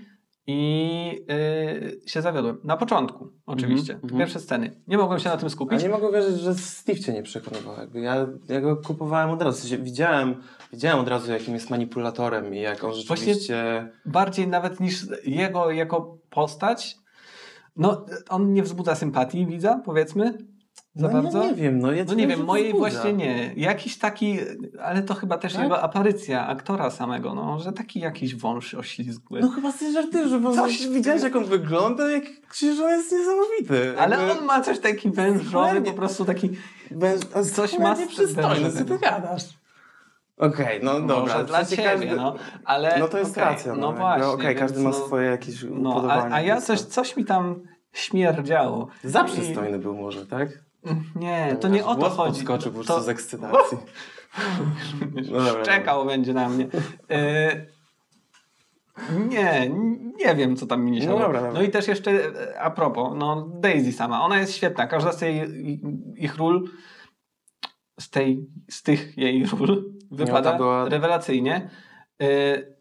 i yy, się zawiodłem. Na początku, oczywiście. Mhm, Te mhm. Pierwsze sceny. Nie mogłem się na tym A skupić. nie mogę wierzyć, że Steve cię nie przekonywał. Jakby ja, ja go kupowałem od razu. Widziałem, widziałem od razu, jakim jest manipulatorem i jak on rzeczywiście... Bardziej nawet niż jego jako postać. No, on nie wzbudza sympatii widza, powiedzmy. Za no, bardzo. Nie, nie wiem, no ja No nie wiem, mojej wzbudza. właśnie nie. Jakiś taki, ale to chyba też Tak? jego aparycja, aktora samego, no, że taki jakiś wąż oślizgły. No chyba sobie żartujesz, że po Coś- widziałeś jak on wygląda, jak krzyż on jest niesamowity. ale Jakby- on ma coś taki wężowy, po prostu taki... Bez, coś ma nieprzystojny, co ty gadasz? Okej, no dobra. Może w dla ciebie, każdy- no. Ale, No to jest okej, racja. No, No właśnie. Okej, każdy ma no- swoje jakieś No, upodobania. a, a ja coś, to- coś mi tam śmierdziało. Za I- przystojny był może, tak? Nie, to nie Aż o to chodzi. podskoczył po To- prostu z ekscytacji. No dobra, Szczekał będzie na mnie. E, nie, nie wiem, co tam mi nie. No dobra, dobra. No i też jeszcze e, a propos, no Daisy sama, ona jest świetna. Każda z tej ich ról, z, tej, z tych jej ról wypada była- rewelacyjnie. E,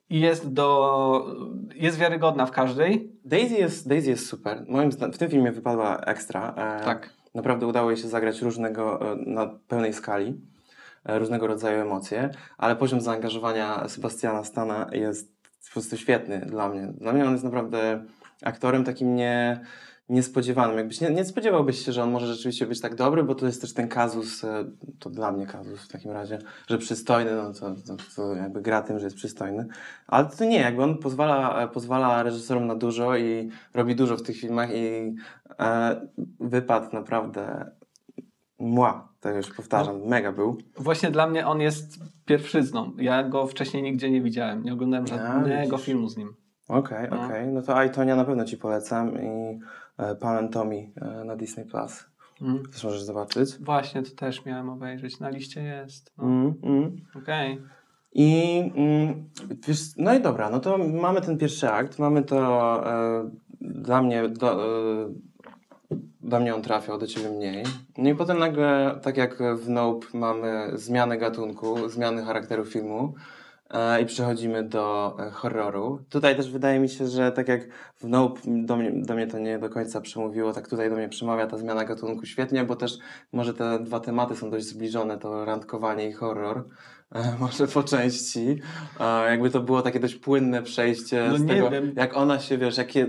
I jest do. jest wiarygodna w każdej. Daisy jest, Daisy jest super. Moim zdaniem w tym filmie wypadła ekstra. E, Tak. Naprawdę udało jej się zagrać różnego, e, na pełnej skali, e, różnego rodzaju emocje, ale poziom zaangażowania Sebastiana Stana jest po prostu świetny dla mnie. Dla mnie on jest naprawdę aktorem takim nie, niespodziewanym. Jakbyś nie, nie spodziewałbyś się, że on może rzeczywiście być tak dobry, bo to jest też ten kazus, e, to dla mnie kazus w takim razie, że przystojny, no to, to, to jakby gra tym, że jest przystojny. Ale to nie, jakby on pozwala, e, pozwala reżyserom na dużo i robi dużo w tych filmach i e, wypadł naprawdę mła, to już powtarzam, mega był. Właśnie dla mnie on jest pierwszyzną. Ja go wcześniej nigdzie nie widziałem. Nie oglądałem żadnego widzisz. filmu z nim. Okej, No. okej, no to Aitonia na pewno Ci polecam i e, Pam and Tommy e, na Disney+. Plus. Mm. Też możesz zobaczyć. Właśnie, to też miałem obejrzeć. Na liście jest. No. Mm, mm. Okej. I mm, wiesz, no i dobra, no to mamy ten pierwszy akt, mamy to e, dla mnie, do, e, do mnie on trafiał, do ciebie mniej. No i potem nagle, tak jak w Nope mamy zmianę gatunku, zmiany charakteru filmu i przechodzimy do e, horroru. Tutaj też wydaje mi się, że tak jak w Nope do mnie, do mnie to nie do końca przemówiło, tak tutaj do mnie przemawia ta zmiana gatunku świetnie, bo też może te dwa tematy są dość zbliżone, to randkowanie i horror. E, Może po części. E, Jakby to było takie dość płynne przejście No z tego, wiem. jak ona się, wiesz, jakie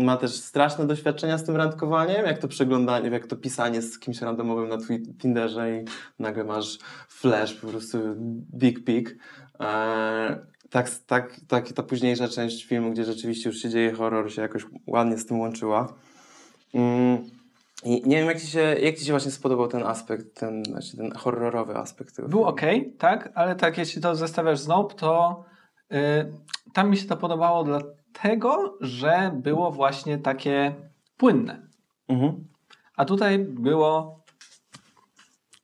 ma też straszne doświadczenia z tym randkowaniem, jak to przeglądanie, jak to pisanie z kimś randomowym na twi- Tinderze i nagle masz flash, po prostu big pig. E, tak, tak, tak, ta późniejsza część filmu, gdzie rzeczywiście już się dzieje horror, się jakoś ładnie z tym łączyła. Mm. I nie wiem, jak ci, się, jak ci się właśnie spodobał ten aspekt, ten, znaczy ten horrorowy aspekt tego Był ok, tak, ale tak jeśli to zestawiasz z Nope, to y, tam mi się to podobało dlatego, że było właśnie takie płynne. Mhm. A tutaj było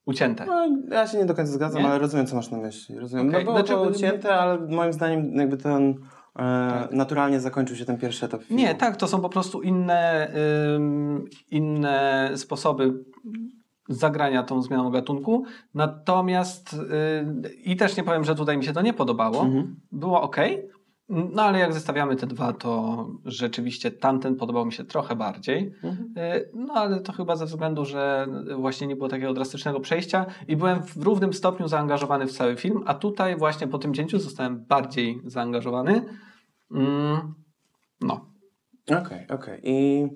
ucięte. No, ja się nie do końca zgadzam, Nie? ale rozumiem, co masz na myśli. Rozumiem. Okej, No było znaczy- to ucięte, ale moim zdaniem jakby ten e, Tak. naturalnie zakończył się ten pierwszy etap filmu. Nie, tak, to są po prostu inne, ym, inne sposoby zagrania tą zmianą gatunku. Natomiast y, i też nie powiem, że tutaj mi się to nie podobało. Mhm. Było ok. No ale jak zestawiamy te dwa, to rzeczywiście tamten podobał mi się trochę bardziej. Mhm. Y, No ale to chyba ze względu, że właśnie nie było takiego drastycznego przejścia i byłem w równym stopniu zaangażowany w cały film, a tutaj właśnie po tym cięciu zostałem bardziej zaangażowany. Mm, No. Okej, okej. I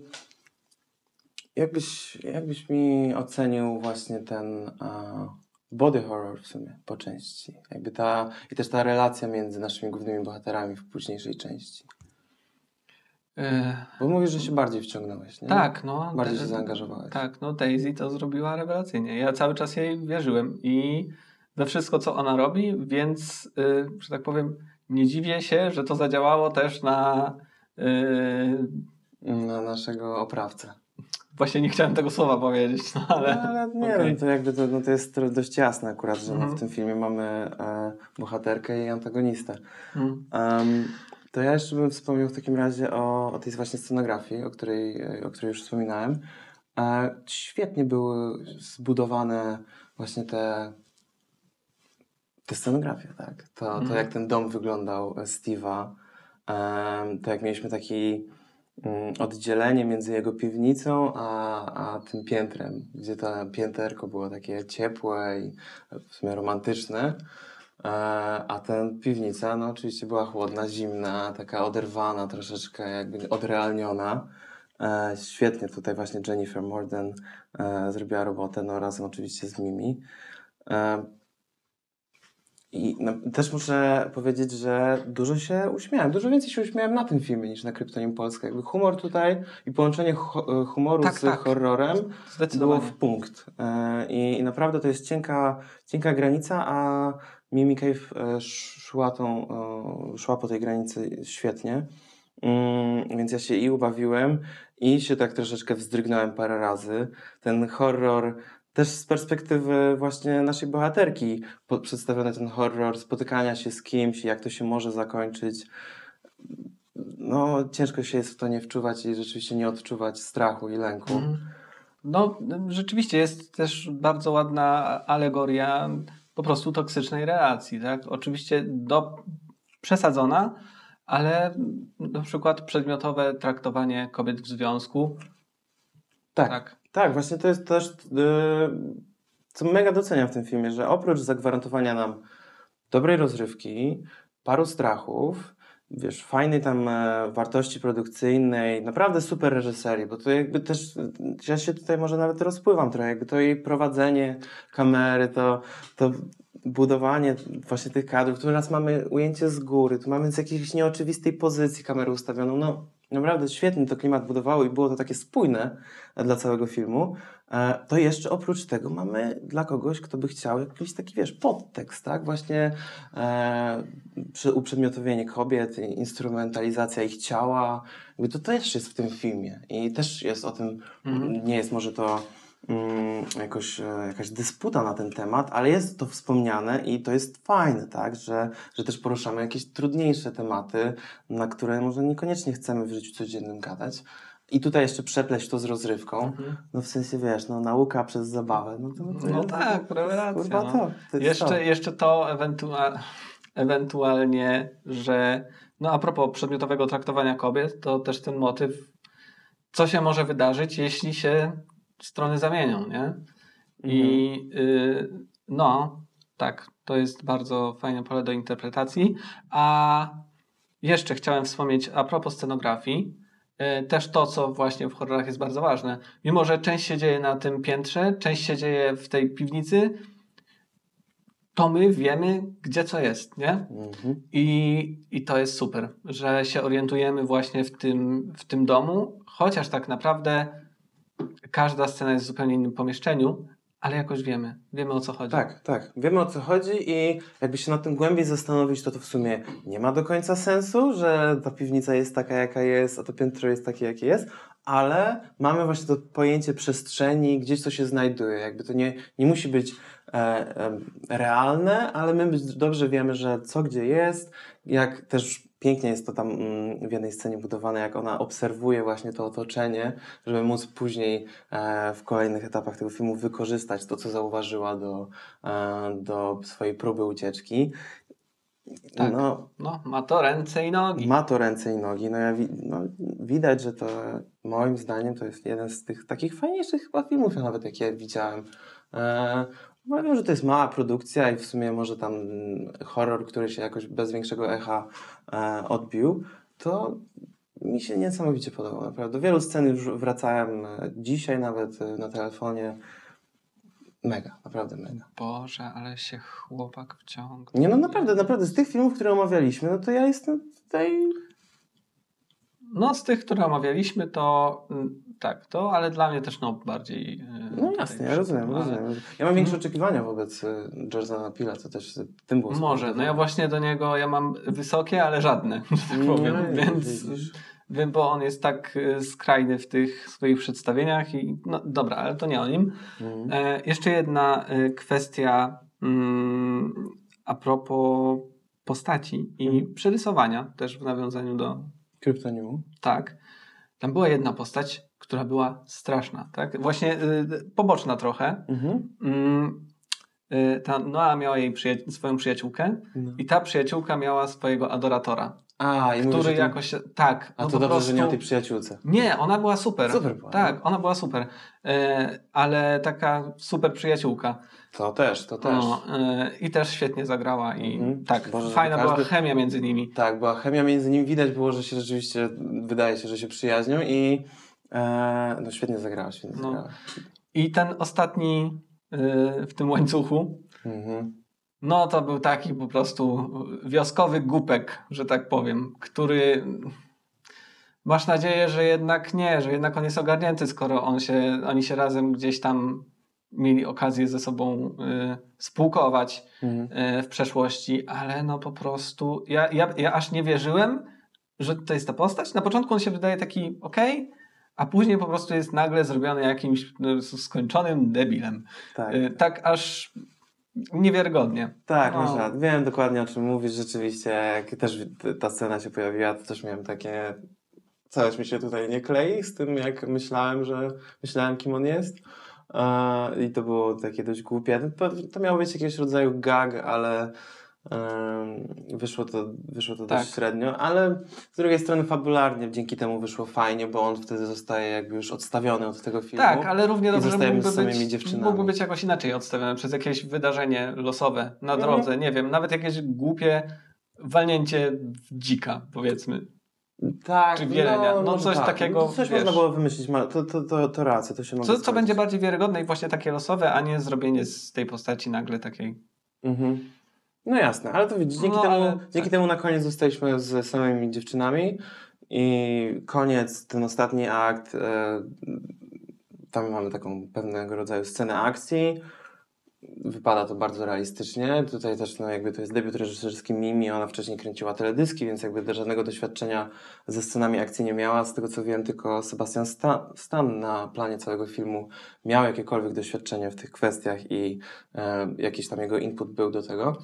jakbyś, jakbyś mi ocenił właśnie ten e, body horror w sumie po części? Jakby ta, I też ta relacja między naszymi głównymi bohaterami w późniejszej części. Y, Bo mówisz, że się bardziej wciągnąłeś, nie? Tak, no. Bardziej się zaangażowałeś. Tak, no Daisy to zrobiła rewelacyjnie. Ja cały czas jej wierzyłem i we wszystko, co ona robi, więc, y, że tak powiem, nie dziwię się, że to zadziałało też na. y, Na naszego oprawcę. Właśnie nie chciałem tego słowa powiedzieć, no ale. No, ale nie Okej. wiem, to jakby to, no to jest dość jasne akurat, że no, Mhm. w tym filmie mamy e, bohaterkę i antagonistę. Mm, Em, to ja jeszcze bym wspomniał w takim razie o, o tej właśnie scenografii, o której, o której już wspominałem. E, świetnie były zbudowane właśnie te, te scenografie, tak? To, to Mhm. jak ten dom wyglądał e, Steve'a, em, to jak mieliśmy taki mm, oddzielenie między jego piwnicą a, a tym piętrem, gdzie to pięterko było takie ciepłe i w sumie romantyczne, e, a ten piwnica no oczywiście była chłodna, zimna, taka oderwana, troszeczkę jakby odrealniona. E, świetnie tutaj właśnie Jennifer Morden e, zrobiła robotę, no razem oczywiście z Mimi. E, i też muszę powiedzieć, że dużo się uśmiałem. Dużo więcej się uśmiałem na tym filmie niż na Kryptonim Polska. Jakby humor tutaj i połączenie hu- humoru Tak, z tak. horrorem było w punkt. E, I, I naprawdę to jest cienka, cienka granica, a Mimi Cave e, szła, tą, e, szła po tej granicy świetnie, mm, więc ja się i ubawiłem i się tak troszeczkę wzdrygnąłem parę razy. Ten horror też z perspektywy właśnie naszej bohaterki przedstawiony ten horror spotykania się z kimś, jak to się może zakończyć. No, ciężko się jest w to nie wczuwać i rzeczywiście nie odczuwać strachu i lęku. Mhm. No, rzeczywiście jest też bardzo ładna alegoria po prostu toksycznej relacji, tak? Oczywiście do, przesadzona, ale na przykład przedmiotowe traktowanie kobiet w związku. Tak, tak, tak właśnie to jest też, yy, co mega doceniam w tym filmie, że oprócz zagwarantowania nam dobrej rozrywki, paru strachów, wiesz, fajnej tam e, wartości produkcyjnej, naprawdę super reżyserii, bo to jakby też, ja się tutaj może nawet rozpływam trochę, jakby to jej prowadzenie kamery, to, to budowanie właśnie tych kadrów, tu raz mamy ujęcie z góry, tu mamy z jakiejś nieoczywistej pozycji kamerę ustawioną, no naprawdę świetnie to klimat budowało i było to takie spójne dla całego filmu, e, to jeszcze oprócz tego mamy dla kogoś, kto by chciał jakiś taki, wiesz, podtekst, tak? Właśnie e, uprzedmiotowienie kobiet, instrumentalizacja ich ciała, to też jest w tym filmie i też jest o tym, mhm. nie jest może to jakoś, e, jakaś dysputa na ten temat, ale jest to wspomniane i to jest fajne, tak, że, że też poruszamy jakieś trudniejsze tematy, na które może niekoniecznie chcemy w życiu codziennym gadać. I tutaj jeszcze przepleść to z rozrywką. Mhm. No w sensie, wiesz, no nauka przez zabawę. No, to, to no tak, prawie racja. No. To, to jeszcze, to. jeszcze to ewentualnie, ewentualnie, że no a propos przedmiotowego traktowania kobiet, to też ten motyw, co się może wydarzyć, jeśli się strony zamienią, nie? I mhm. y, no, tak, to jest bardzo fajne pole do interpretacji. A jeszcze chciałem wspomnieć a propos scenografii, y, też to, co właśnie w horrorach jest bardzo ważne. Mimo, że część się dzieje na tym piętrze, część się dzieje w tej piwnicy, to my wiemy, gdzie co jest, nie? Mhm. I, I to jest super, że się orientujemy właśnie w tym, w tym domu, chociaż tak naprawdę każda scena jest w zupełnie innym pomieszczeniu, ale jakoś wiemy, wiemy o co chodzi. Tak, tak, wiemy o co chodzi i jakby się nad tym głębiej zastanowić, to to w sumie nie ma do końca sensu, że ta piwnica jest taka jaka jest, a to piętro jest takie jakie jest, ale mamy właśnie to pojęcie przestrzeni, gdzieś to się znajduje, jakby to nie, nie musi być e, e, realne, ale my dobrze wiemy, że co gdzie jest, jak też pięknie jest to tam mm, w jednej scenie budowane, jak ona obserwuje właśnie to otoczenie, żeby móc później e, w kolejnych etapach tego filmu wykorzystać to, co zauważyła do, e, do swojej próby ucieczki. Tak. No, no, ma to ręce i nogi. Ma to ręce i nogi. No, ja wi no, widać, że to moim zdaniem to jest jeden z tych takich fajniejszych chyba filmów, nawet jakie widziałem. E, no, wiem, że to jest mała produkcja i w sumie może tam horror, który się jakoś bez większego echa e, odbił, to mi się niesamowicie podobał, naprawdę. Do wielu scen już wracałem e, dzisiaj nawet e, na telefonie. Mega, naprawdę mega. Boże, ale się chłopak wciągnął. Nie no, naprawdę, naprawdę. Z tych filmów, które omawialiśmy, no to ja jestem tutaj... No, z tych, które omawialiśmy, to mm, tak, to, ale dla mnie też no bardziej. E, no jasne, ja rozumiem, ale... rozumiem. Ja mam większe oczekiwania wobec e, Jordana Pila, co też tym było. Może, no ja właśnie do niego, ja mam wysokie, ale żadne, że tak powiem, no, więc wiem, bo on jest tak e, skrajny w tych swoich przedstawieniach i no dobra, ale to nie o nim. Mhm. E, jeszcze jedna kwestia mm, a propos postaci i mhm. przerysowania też w nawiązaniu do Kryptonimu. Tak. Tam była jedna postać, która była straszna, tak? Właśnie y, poboczna trochę. Mhm. Y, ta Noa miała jej przyja- swoją przyjaciółkę no. i ta przyjaciółka miała swojego adoratora. A, i który mówisz, jakoś. Tak. A no to dobrze, prostu... że nie o tej przyjaciółce. Nie, ona była super. Super była. Tak, no. ona była super. Y, ale taka super przyjaciółka. To też, to też. No, I też świetnie zagrała i mhm. tak, Boże, fajna każdy... była chemia między nimi. Tak, była chemia między nimi. Widać było, że się rzeczywiście, wydaje się, że się przyjaźnią i E, no świetnie zagrała, świetnie no. zagrała. I ten ostatni y, w tym łańcuchu, mhm. no to był taki po prostu wioskowy głupek, że tak powiem, który masz nadzieję, że jednak nie, że jednak on jest ogarnięty, skoro on się, oni się razem gdzieś tam mieli okazję ze sobą y, spółkować Mhm. y, w przeszłości, ale no po prostu ja, ja, ja aż nie wierzyłem, że to jest ta postać. Na początku on się wydaje taki okej, a później po prostu jest nagle zrobiony jakimś no, skończonym debilem. Tak. Y, tak aż niewiarygodnie. Tak, No. Wiem dokładnie o czym mówisz. Rzeczywiście, jak też ta scena się pojawiła, to też miałem takie. Coś mi się tutaj nie klei z tym, jak myślałem, że myślałem, kim on jest. E, I to było takie dość głupie. To, miało być jakiegoś rodzaju gag, ale wyszło to, wyszło to dość Tak. średnio. Ale z drugiej strony, fabularnie dzięki temu wyszło fajnie, bo on wtedy zostaje jakby już odstawiony od tego filmu. Tak, ale równie dobrze zostajemy z mógłby samymi być, dziewczynami. mógłby być jakoś inaczej odstawiony przez jakieś wydarzenie losowe na Mhm. drodze, nie wiem, nawet jakieś głupie walnięcie w dzika, powiedzmy. Tak, Czy wielenia. No może coś takiego, No, coś wiesz. można było wymyślić, to, to, to, to racja, to się mogę Co, co będzie bardziej wiarygodne i właśnie takie losowe, a nie zrobienie z tej postaci nagle takiej. Mhm. No jasne, ale to widzisz, dzięki, No, temu, ale dzięki tak. temu na koniec zostaliśmy z samymi dziewczynami i koniec, ten ostatni akt, e, tam mamy taką pewnego rodzaju scenę akcji, wypada to bardzo realistycznie, tutaj też no, jakby to jest debiut reżyserski Mimi, ona wcześniej kręciła teledyski, więc jakby do żadnego doświadczenia ze scenami akcji nie miała, z tego co wiem tylko Sebastian Sta- Stan na planie całego filmu miał jakiekolwiek doświadczenie w tych kwestiach i e, jakiś tam jego input był do tego.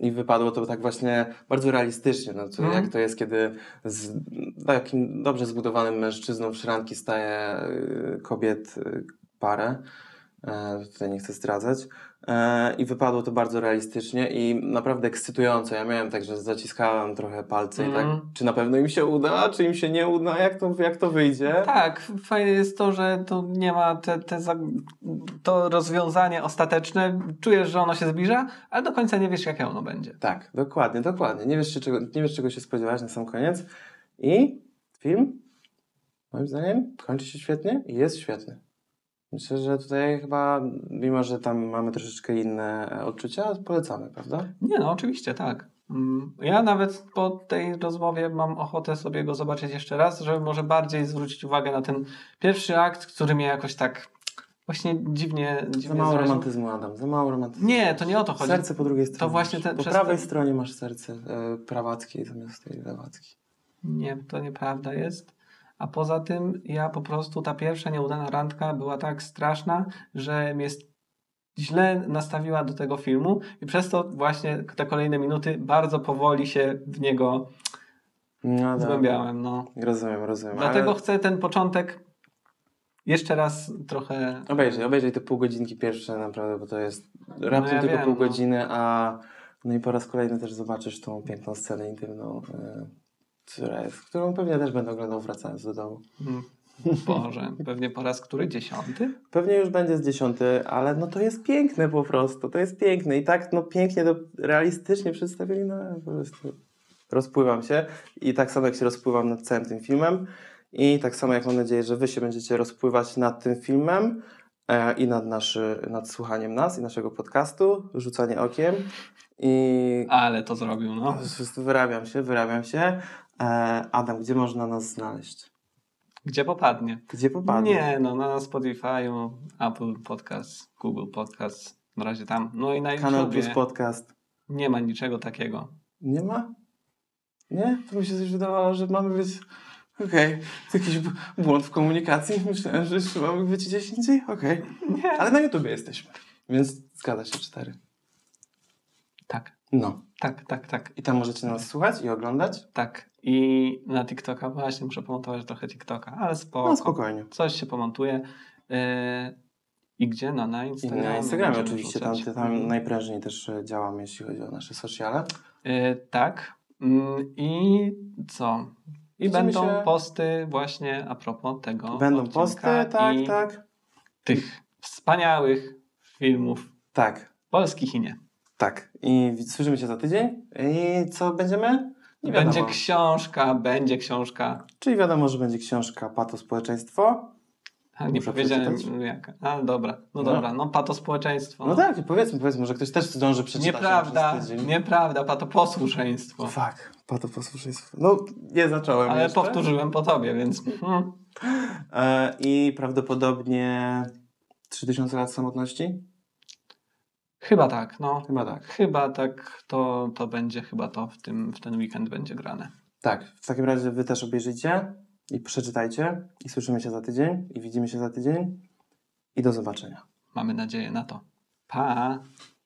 I wypadło to tak właśnie bardzo realistycznie. No, to Mhm. Jak to jest, kiedy z takim dobrze zbudowanym mężczyzną w szranki staje y, kobiet y, parę. E, tutaj nie chcę zdradzać. E, I wypadło to bardzo realistycznie i naprawdę ekscytująco. Ja miałem tak, że zaciskałem trochę palce i Mhm. tak, czy na pewno im się uda, czy im się nie uda, jak to, jak to wyjdzie. Tak, fajne jest to, że to nie ma te, te za, to rozwiązanie ostateczne. Czujesz, że ono się zbliża, ale do końca nie wiesz, jakie ono będzie. Tak, dokładnie, dokładnie. Nie wiesz, czego, nie wiesz czego się spodziewać na sam koniec. I film, moim zdaniem, kończy się świetnie i jest świetny. Myślę, że tutaj chyba, mimo że tam mamy troszeczkę inne e, odczucia, polecamy, prawda? Nie, no oczywiście, tak. Mm, Ja nawet po tej rozmowie mam ochotę sobie go zobaczyć jeszcze raz, żeby może bardziej zwrócić uwagę na ten pierwszy akt, który mnie jakoś tak właśnie dziwnie, Za dziwnie mało zraził. romantyzmu, Adam, za mało romantyzmu. Nie, to nie o to chodzi. Serce po drugiej stronie. właśnie masz. ten- po prawej ten- stronie masz serce e, prawackie zamiast tej lewackiej. Nie, to nieprawda jest. A poza tym ja po prostu ta pierwsza nieudana randka była tak straszna, że mnie źle nastawiła do tego filmu i przez to właśnie te kolejne minuty bardzo powoli się w niego No, dobra. zgłębiałem. No. Rozumiem, rozumiem. Dlatego ale... chcę ten początek jeszcze raz trochę. Obejrzyj, obejrzyj te pół godzinki pierwsze naprawdę, bo to jest raptem ja tylko wiem, pół no. godziny, a no i po raz kolejny też zobaczysz tą piękną scenę intymną, y, która jest, którą pewnie też będę oglądał wracając do domu. Mm, Boże, pewnie po raz który? Dziesiąty? Pewnie już będzie z dziesiąty, ale no to jest piękne po prostu, to jest piękne i tak no pięknie to realistycznie przedstawili, no po prostu rozpływam się i tak samo jak się rozpływam nad całym tym filmem i tak samo jak mam nadzieję, że wy się będziecie rozpływać nad tym filmem e, i nad, naszy, nad słuchaniem nas i naszego podcastu, rzucanie okiem i Ale to zrobił, no. wyrabiam się, wyrabiam się. E, Adam, gdzie można nas znaleźć? Gdzie popadnie? Gdzie popadnie? Nie, no na Spotify'u, Apple Podcast, Google Podcast, na razie tam. No i na Kanał YouTubie. Plus Podcast. Nie ma niczego takiego. Nie ma? Nie? To mi się coś wydawało, że mamy być... Okej, to jakiś błąd w komunikacji. Myślałem, że jeszcze mamy być gdzieś indziej. Okej. Nie. Ale na YouTubie jesteśmy. Więc zgadza się cztery. Tak, No. tak, tak, tak, I tam możecie nas słuchać i oglądać? tak. I na TikToka właśnie muszę pomontować trochę TikToka, ale spoko. No spokojnie. Coś się pomontuje. Yy, I gdzie? No na I Instagramie. na Instagramie oczywiście, tam, tam Mhm. najprężniej też e, działamy, jeśli chodzi o nasze sociale. Yy, tak. Mm, I co? I Widzimy będą się- posty właśnie a propos tego Będą posty, tak, i tak. tych wspaniałych filmów Tak, polskich i nie. Tak. I słyszymy się za tydzień. I co będziemy? Nie Będzie książka, będzie książka. Czyli wiadomo, że będzie książka Pato Społeczeństwo. A nie Muszę powiedziałem przeczytać? jaka. A dobra, no, No. dobra, no pato społeczeństwo. No tak, powiedzmy, powiedzmy, może ktoś też zdąży przeczytać. Nieprawda, nieprawda, pato posłuszeństwo. Fuck, pato posłuszeństwo. No, nie zacząłem Ale jeszcze. powtórzyłem po tobie, więc. Hmm. E, I prawdopodobnie 3000 lat samotności? Chyba tak, no. Chyba tak. Chyba tak, to, to będzie chyba to w, tym, w ten weekend będzie grane. Tak, w takim razie wy też obejrzyjcie i przeczytajcie i słyszymy się za tydzień i widzimy się za tydzień i do zobaczenia. Mamy nadzieję na to. Pa!